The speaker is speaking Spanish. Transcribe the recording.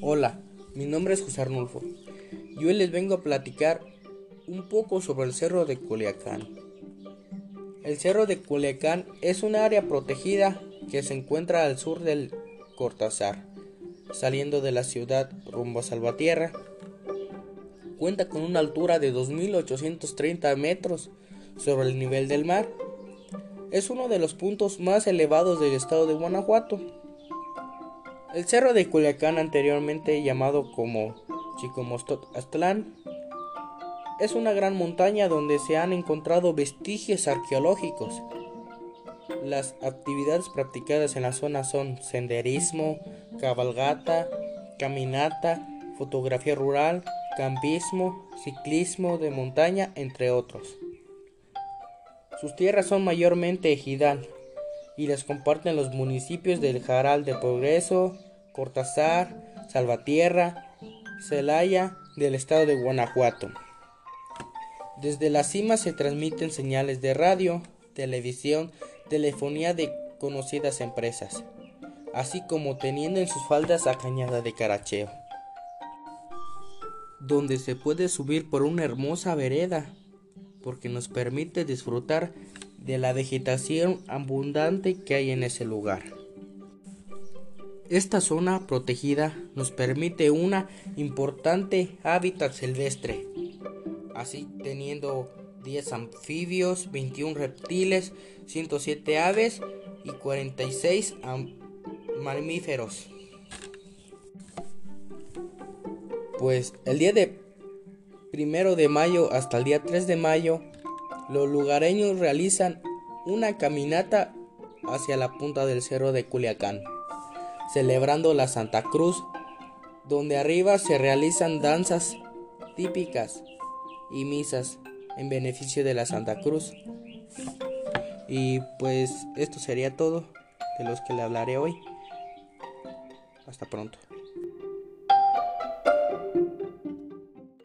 Hola, mi nombre es José Arnulfo y hoy les vengo a platicar un poco sobre el Cerro de Culiacán. El Cerro de Culiacán es un área protegida que se encuentra al sur del Cortázar, saliendo de la ciudad rumbo a Salvatierra. Cuenta con una altura de 2.830 metros sobre el nivel del mar. Es uno de los puntos más elevados del estado de Guanajuato el cerro de Culiacán, anteriormente llamado como Chicomostot Aztlán, es una gran montaña donde se han encontrado vestigios arqueológicos. Las actividades practicadas en la zona son senderismo, cabalgata, caminata, fotografía rural, campismo, ciclismo de montaña, entre otros. Sus tierras son mayormente ejidal, y las comparten los municipios del Jaral de Progreso, Cortázar, Salvatierra, Celaya del estado de Guanajuato. Desde la cima se transmiten señales de radio, televisión, telefonía de conocidas empresas, así como teniendo en sus faldas a Cañada de Caracheo, donde se puede subir por una hermosa vereda, porque nos permite disfrutar de la vegetación abundante que hay en ese lugar. Esta zona protegida nos permite una importante hábitat silvestre, así teniendo 10 anfibios, 21 reptiles, 107 aves y 46 mamíferos. Pues el día de primero de mayo hasta el día 3 de mayo los lugareños realizan una caminata hacia la punta del cerro de Culiacán, celebrando la Santa Cruz, donde arriba se realizan danzas típicas y misas en beneficio de la Santa Cruz. Y pues esto sería todo de los que le hablaré hoy. Hasta pronto.